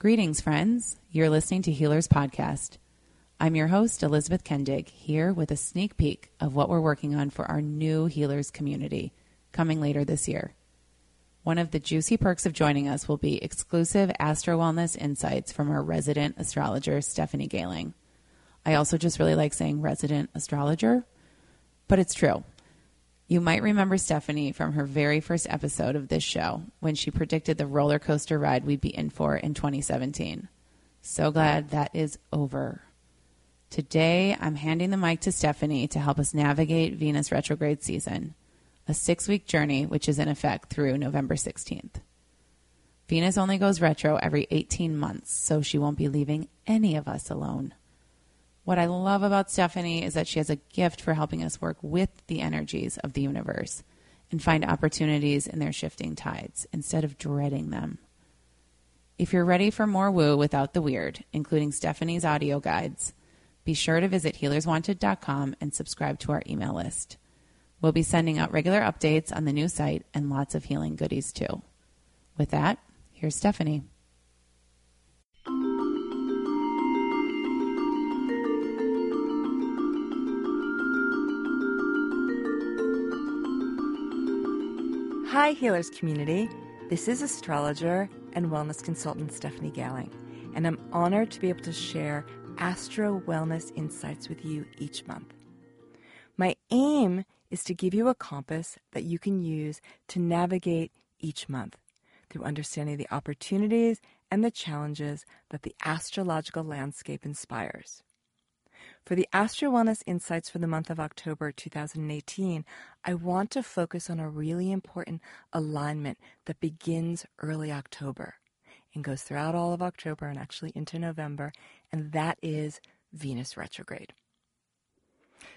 Greetings, friends. You're listening to Healers Podcast. I'm your host, Elizabeth Kendig, here with a sneak peek of what we're working on for our new Healers community coming later this year. One of the juicy perks of joining us will be exclusive Astro Wellness insights from our resident astrologer, Stephanie Gailing. I also just really like saying resident astrologer, but it's true. You might remember Stephanie from her very first episode of this show when she predicted the roller coaster ride we'd be in for in 2017. So glad that is over. Today, I'm handing the mic to Stephanie to help us navigate Venus retrograde season, a six week journey which is in effect through November 16th. Venus only goes retro every 18 months, so she won't be leaving any of us alone. What I love about Stephanie is that she has a gift for helping us work with the energies of the universe and find opportunities in their shifting tides instead of dreading them. If you're ready for more woo without the weird, including Stephanie's audio guides, be sure to visit healerswanted.com and subscribe to our email list. We'll be sending out regular updates on the new site and lots of healing goodies too. With that, here's Stephanie. Hi, Healers community. This is astrologer and wellness consultant Stephanie Gailing, and I'm honored to be able to share astro wellness insights with you each month. My aim is to give you a compass that you can use to navigate each month through understanding the opportunities and the challenges that the astrological landscape inspires. For the Astro Wellness Insights for the month of October 2018, I want to focus on a really important alignment that begins early October and goes throughout all of October and actually into November, and that is Venus retrograde.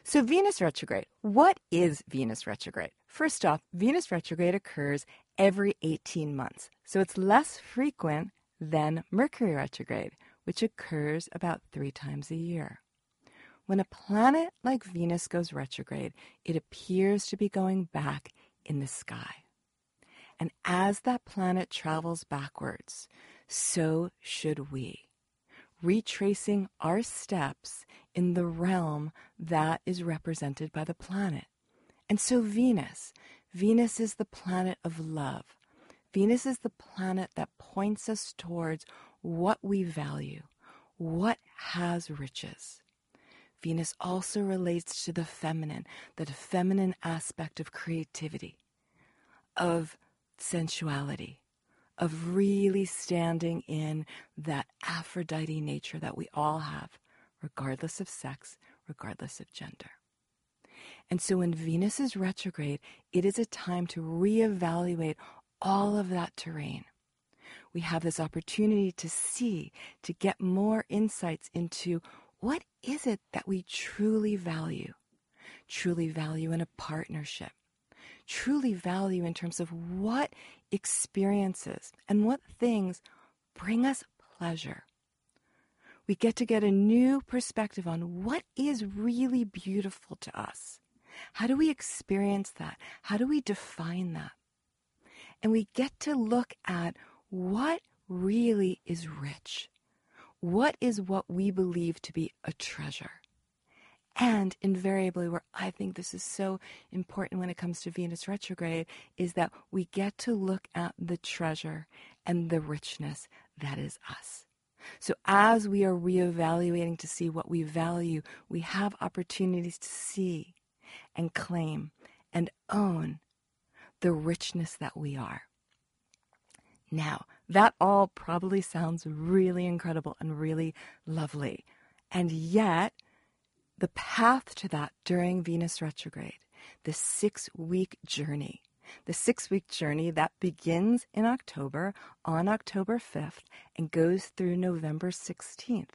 So, Venus retrograde. What is Venus retrograde? First off, Venus retrograde occurs every 18 months, so it's less frequent than Mercury retrograde, which occurs about three times a year. When a planet like Venus goes retrograde, it appears to be going back in the sky. And as that planet travels backwards, so should we, retracing our steps in the realm that is represented by the planet. And so, Venus, Venus is the planet of love. Venus is the planet that points us towards what we value, what has riches. Venus also relates to the feminine, the feminine aspect of creativity, of sensuality, of really standing in that Aphrodite nature that we all have, regardless of sex, regardless of gender. And so when Venus is retrograde, it is a time to reevaluate all of that terrain. We have this opportunity to see, to get more insights into what is it that we truly value? Truly value in a partnership? Truly value in terms of what experiences and what things bring us pleasure? We get to get a new perspective on what is really beautiful to us. How do we experience that? How do we define that? And we get to look at what really is rich what is what we believe to be a treasure? And invariably, where I think this is so important when it comes to Venus retrograde, is that we get to look at the treasure and the richness that is us. So, as we are reevaluating to see what we value, we have opportunities to see and claim and own the richness that we are. Now, that all probably sounds really incredible and really lovely. And yet, the path to that during Venus retrograde, the six week journey, the six week journey that begins in October on October 5th and goes through November 16th.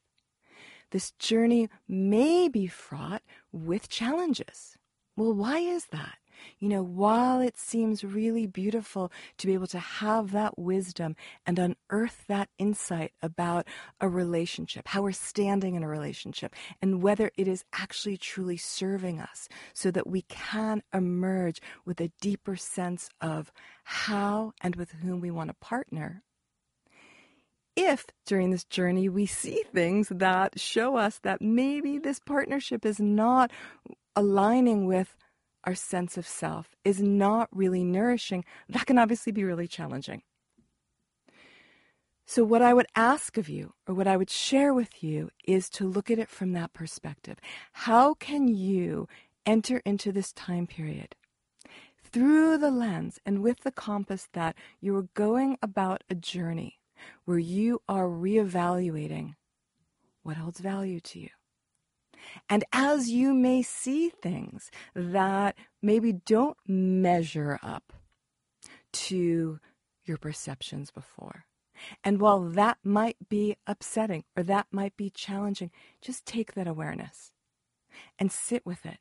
This journey may be fraught with challenges. Well, why is that? You know, while it seems really beautiful to be able to have that wisdom and unearth that insight about a relationship, how we're standing in a relationship, and whether it is actually truly serving us so that we can emerge with a deeper sense of how and with whom we want to partner, if during this journey we see things that show us that maybe this partnership is not aligning with our sense of self, is not really nourishing, that can obviously be really challenging. So, what I would ask of you, or what I would share with you, is to look at it from that perspective. How can you enter into this time period through the lens and with the compass that you are going about a journey where you are reevaluating what holds value to you? And as you may see things that maybe don't measure up to your perceptions before, and while that might be upsetting or that might be challenging, just take that awareness and sit with it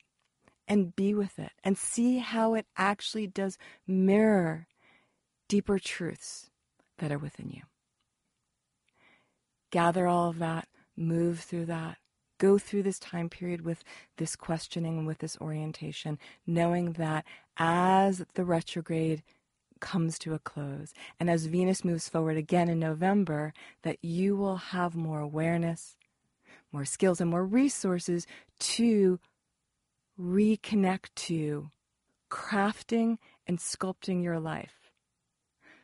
and be with it and see how it actually does mirror deeper truths that are within you. Gather all of that, move through that, go through this time period with this questioning, with this orientation, knowing that as the retrograde comes to a close and as Venus moves forward again in November, that you will have more awareness, more skills, and more resources to reconnect to crafting and sculpting your life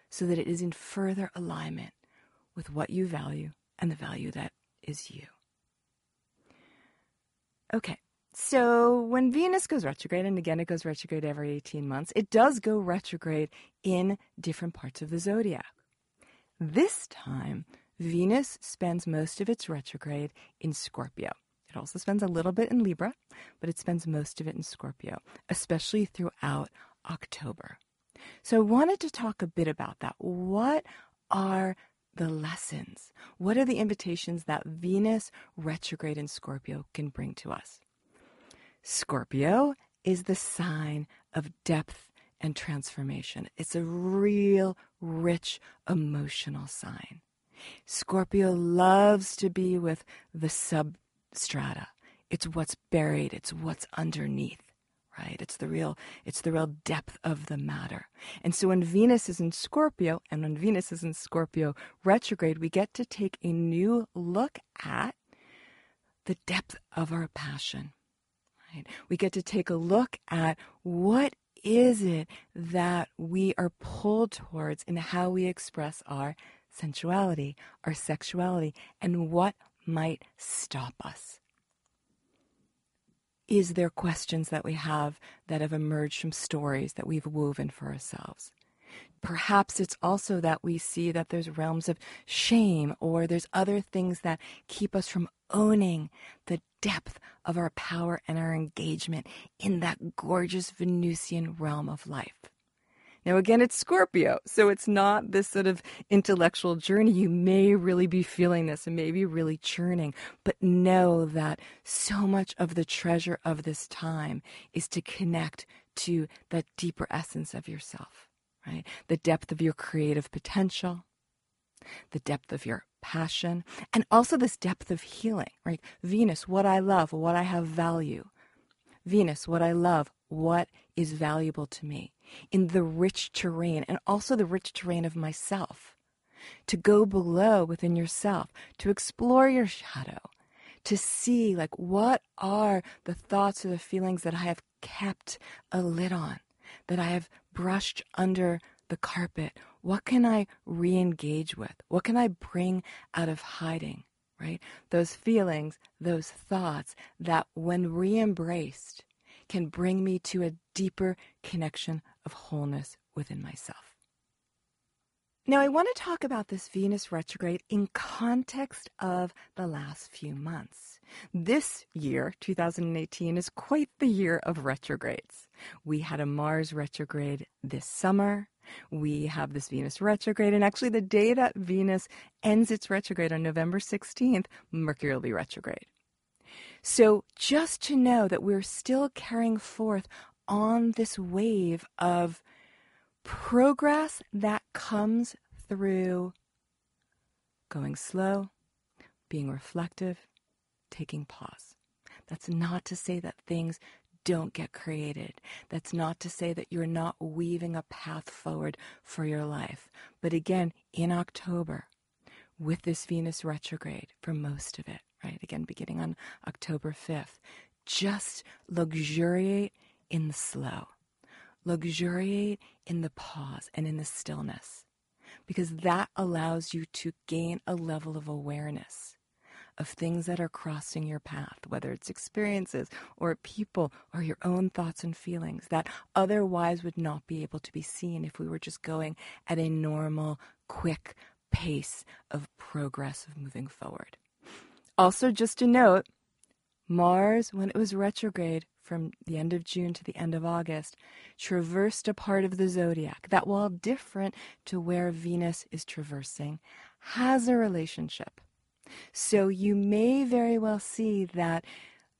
so that it is in further alignment with what you value and the value that is you. Okay, so when Venus goes retrograde, and again it goes retrograde every 18 months, it does go retrograde in different parts of the zodiac. This time, Venus spends most of its retrograde in Scorpio. It also spends a little bit in Libra, but it spends most of it in Scorpio, especially throughout October. So I wanted to talk a bit about that. What are the lessons? What are the invitations that Venus retrograde in Scorpio can bring to us? Scorpio is the sign of depth and transformation. It's a real, rich, emotional sign. Scorpio loves to be with the substrata. It's what's buried, it's what's underneath right? It's the real, it's the real depth of the matter. And so when Venus is in Scorpio and when Venus is in Scorpio retrograde, we get to take a new look at the depth of our passion, right? We get to take a look at what is it that we are pulled towards in how we express our sensuality, our sexuality, and what might stop us. Is there questions that we have that have emerged from stories that we've woven for ourselves? Perhaps it's also that we see that there's realms of shame or there's other things that keep us from owning the depth of our power and our engagement in that gorgeous Venusian realm of life. Now, again, it's Scorpio, so it's not this sort of intellectual journey. You may really be feeling this and maybe really churning, but know that so much of the treasure of this time is to connect to that deeper essence of yourself, right? The depth of your creative potential, the depth of your passion, and also this depth of healing, right? Venus, what I love, what I have value. Venus, what I love, what is valuable to me in the rich terrain and also the rich terrain of myself. To go below within yourself, to explore your shadow, to see like what are the thoughts or the feelings that I have kept a lid on, that I have brushed under the carpet. What can I re engage with? What can I bring out of hiding? Right? Those feelings, those thoughts that when re embraced can bring me to a deeper connection of wholeness within myself. Now, I want to talk about this Venus retrograde in context of the last few months. This year, 2018, is quite the year of retrogrades. We had a Mars retrograde this summer. We have this Venus retrograde, and actually, the day that Venus ends its retrograde on November 16th, Mercury will be retrograde. So just to know that we're still carrying forth on this wave of progress that comes through going slow, being reflective, taking pause. That's not to say that things don't get created. That's not to say that you're not weaving a path forward for your life. But again, in October, with this Venus retrograde for most of it, right? Again, beginning on October 5th. Just luxuriate in the slow, luxuriate in the pause and in the stillness, because that allows you to gain a level of awareness of things that are crossing your path, whether it's experiences or people or your own thoughts and feelings that otherwise would not be able to be seen if we were just going at a normal, quick pace of progress of moving forward. Also, just to note, Mars, when it was retrograde from the end of June to the end of August, traversed a part of the zodiac that, while different to where Venus is traversing, has a relationship. So you may very well see that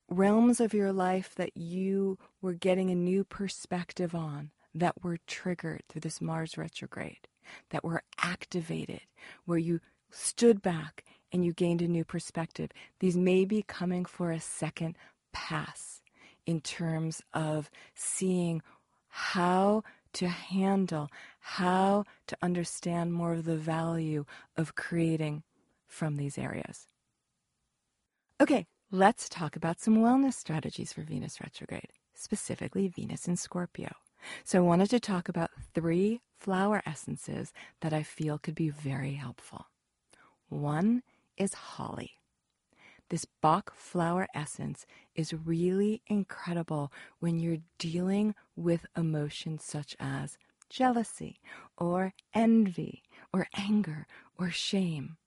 realms of your life that you were getting a new perspective on that were triggered through this Mars retrograde, that were activated, where you stood back and you gained a new perspective. These may be coming for a second pass in terms of seeing how to handle, how to understand more of the value of creating from these areas. Okay, let's talk about some wellness strategies for Venus retrograde, specifically Venus in Scorpio. So, I wanted to talk about three flower essences that I feel could be very helpful. One is holly. This Bach flower essence is really incredible when you're dealing with emotions such as jealousy or envy or anger or shame.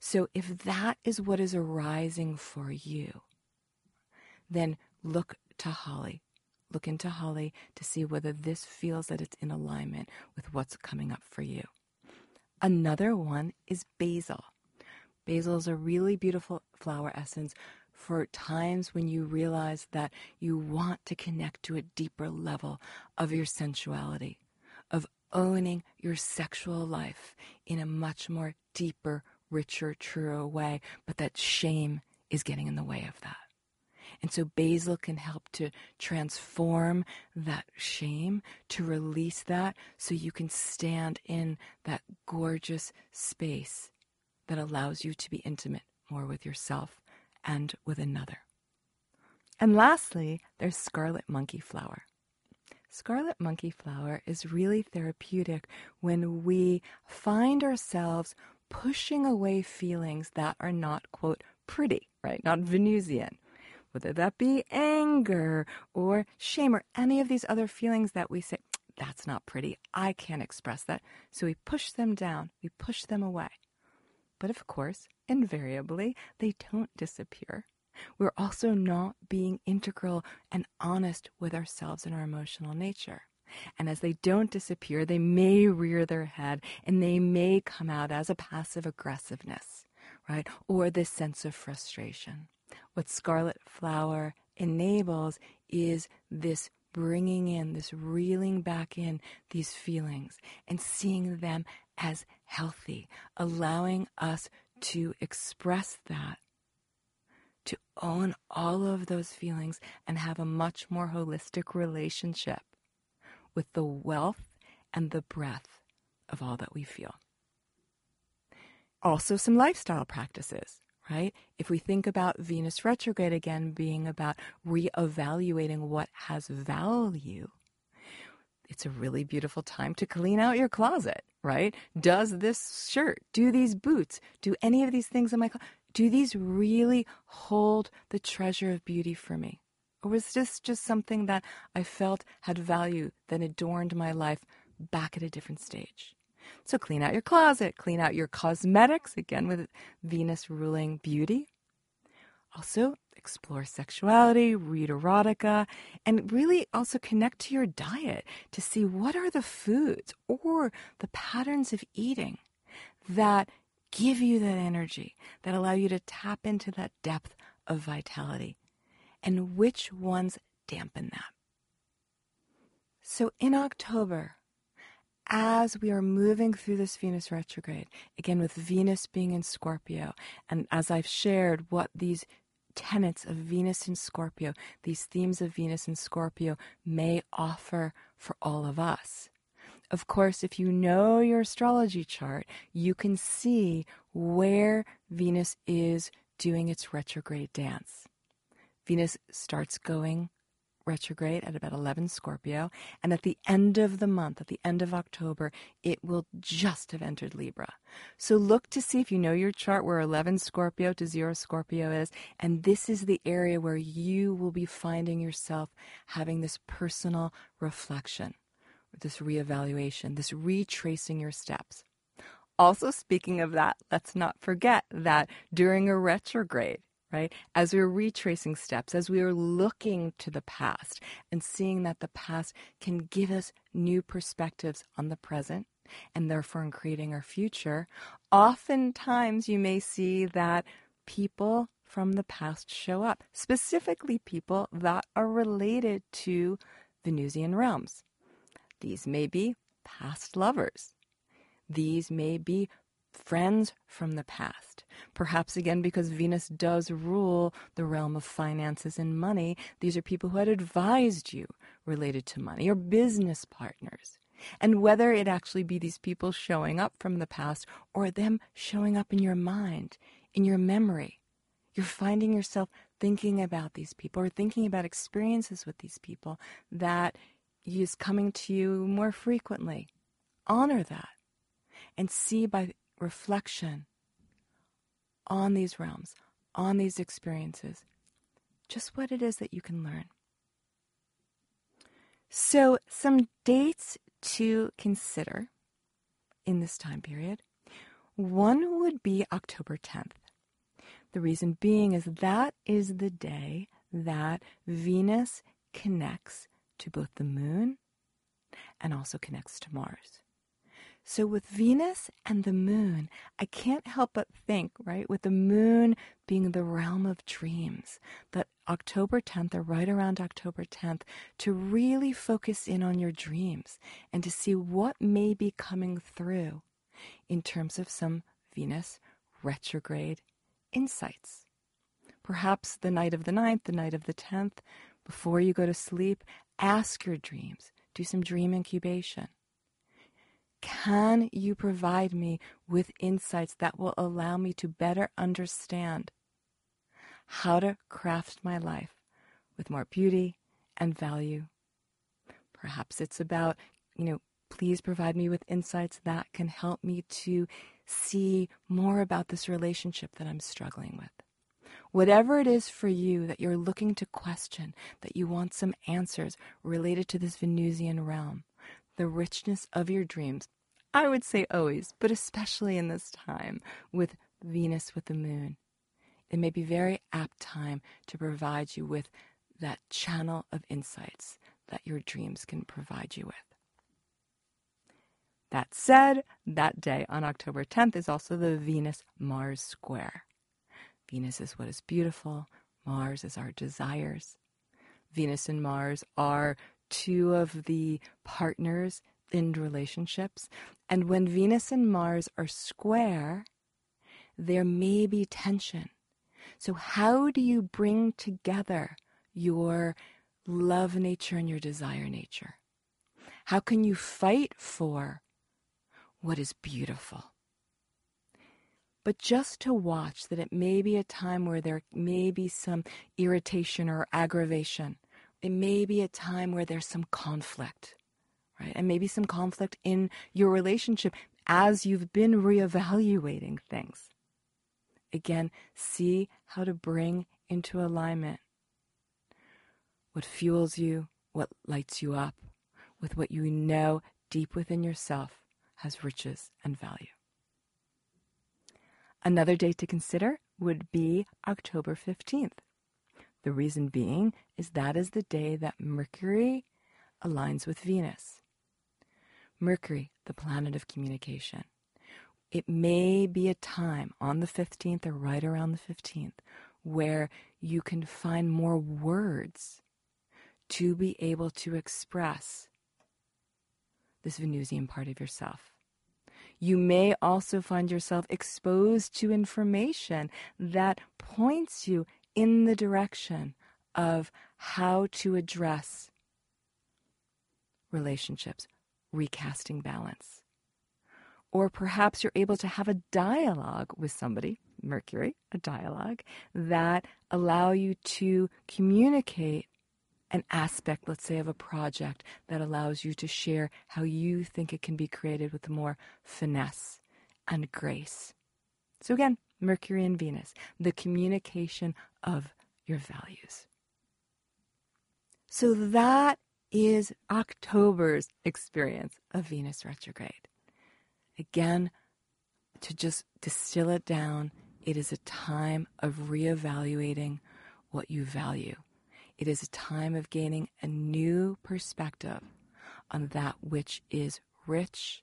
So, if that is what is arising for you, then look to holly. Look into holly to see whether this feels that it's in alignment with what's coming up for you. Another one is basil. Basil is a really beautiful flower essence for times when you realize that you want to connect to a deeper level of your sensuality, of owning your sexual life in a much more deeper, richer, truer way, but that shame is getting in the way of that. And so basil can help to transform that shame, to release that, so you can stand in that gorgeous space that allows you to be intimate more with yourself and with another. And lastly, there's scarlet monkey flower. Scarlet monkey flower is really therapeutic when we find ourselves pushing away feelings that are not, quote, pretty, right? Not Venusian whether that be anger or shame or any of these other feelings that we say, that's not pretty. I can't express that. So we push them down, we push them away. But of course, invariably, they don't disappear. We're also not being integral and honest with ourselves and our emotional nature. And as they don't disappear, they may rear their head and they may come out as a passive aggressiveness, right? Or this sense of frustration what scarlet flower enables is this bringing in, this reeling back in these feelings and seeing them as healthy, allowing us to express that, to own all of those feelings and have a much more holistic relationship with the wealth and the breadth of all that we feel. Also, some lifestyle practices right? If we think about Venus retrograde again being about reevaluating what has value, it's a really beautiful time to clean out your closet, right? Does this shirt, do these boots, do any of these things in my closet, do these really hold the treasure of beauty for me? Or was this just something that I felt had value that adorned my life back at a different stage? So clean out your closet, clean out your cosmetics, again with Venus ruling beauty. Also, explore sexuality, read erotica, and really also connect to your diet to see what are the foods or the patterns of eating that give you that energy, that allow you to tap into that depth of vitality, and which ones dampen that. So in October, as we are moving through this Venus retrograde, again with Venus being in Scorpio, and as I've shared what these tenets of Venus in Scorpio, these themes of Venus in Scorpio may offer for all of us. Of course, if you know your astrology chart, you can see where Venus is doing its retrograde dance. Venus starts going retrograde at about 11 Scorpio, and at the end of the month, at the end of October, it will just have entered Libra. So look to see if you know your chart where 11 Scorpio to 0 Scorpio is, and this is the area where you will be finding yourself having this personal reflection, this reevaluation, this retracing your steps. Also, speaking of that, let's not forget that during a retrograde, right? As we are retracing steps, as we are looking to the past and seeing that the past can give us new perspectives on the present and therefore in creating our future, oftentimes you may see that people from the past show up, specifically people that are related to Venusian realms. These may be past lovers. These may be friends from the past. Perhaps again because Venus does rule the realm of finances and money, these are people who had advised you related to money or business partners. And whether it actually be these people showing up from the past or them showing up in your mind, in your memory, you're finding yourself thinking about these people or thinking about experiences with these people that is coming to you more frequently. Honor that and see by reflection on these realms, on these experiences, just what it is that you can learn. So, some dates to consider in this time period. One would be October 10th. The reason being is that is the day that Venus connects to both the moon and also connects to Mars. So, with Venus and the moon, I can't help but think, right, with the moon being the realm of dreams, that October 10th or right around October 10th, to really focus in on your dreams and to see what may be coming through in terms of some Venus retrograde insights. Perhaps the night of the 9th, the night of the 10th, before you go to sleep, ask your dreams, do some dream incubation can you provide me with insights that will allow me to better understand how to craft my life with more beauty and value? Perhaps it's about, you know, please provide me with insights that can help me to see more about this relationship that I'm struggling with. Whatever it is for you that you're looking to question, that you want some answers related to this Venusian realm, the richness of your dreams. I would say always, but especially in this time with Venus with the moon. It may be very apt time to provide you with that channel of insights that your dreams can provide you with. That said, that day on October 10th is also the Venus Mars square. Venus is what is beautiful, Mars is our desires. Venus and Mars are two of the partners in relationships. And when Venus and Mars are square, there may be tension. So, how do you bring together your love nature and your desire nature? How can you fight for what is beautiful? But just to watch that it may be a time where there may be some irritation or aggravation it may be a time where there's some conflict, right? And maybe some conflict in your relationship as you've been reevaluating things. Again, see how to bring into alignment what fuels you, what lights you up, with what you know deep within yourself has riches and value. Another date to consider would be October 15th. The reason being is that is the day that Mercury aligns with Venus. Mercury, the planet of communication. It may be a time on the 15th or right around the 15th where you can find more words to be able to express this Venusian part of yourself. You may also find yourself exposed to information that points you in the direction of how to address relationships, recasting balance. Or perhaps you're able to have a dialogue with somebody, Mercury, a dialogue, that allow you to communicate an aspect, let's say, of a project that allows you to share how you think it can be created with more finesse and grace. So again, Mercury and Venus, the communication of your values. So that is October's experience of Venus retrograde. Again, to just distill it down, it is a time of reevaluating what you value. It is a time of gaining a new perspective on that which is rich,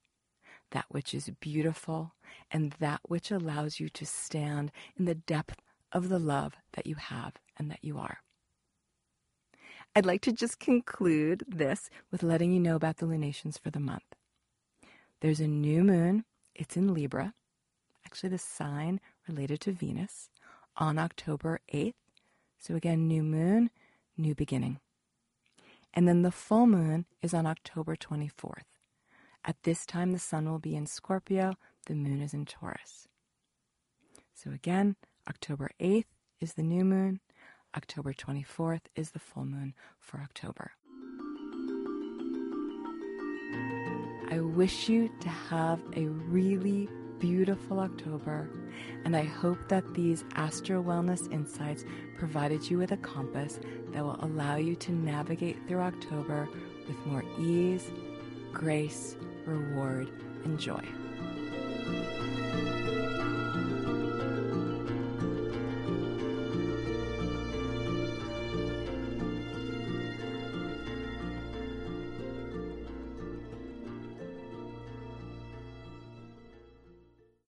that which is beautiful, and that which allows you to stand in the depth of the love that you have and that you are. I'd like to just conclude this with letting you know about the lunations for the month. There's a new moon, it's in Libra, actually, the sign related to Venus, on October 8th. So, again, new moon, new beginning. And then the full moon is on October 24th. At this time, the sun will be in Scorpio, the moon is in Taurus. So, again, October 8th is the new moon, October 24th is the full moon for October. I wish you to have a really beautiful October, and I hope that these Astro Wellness insights provided you with a compass that will allow you to navigate through October with more ease, grace, reward, and joy.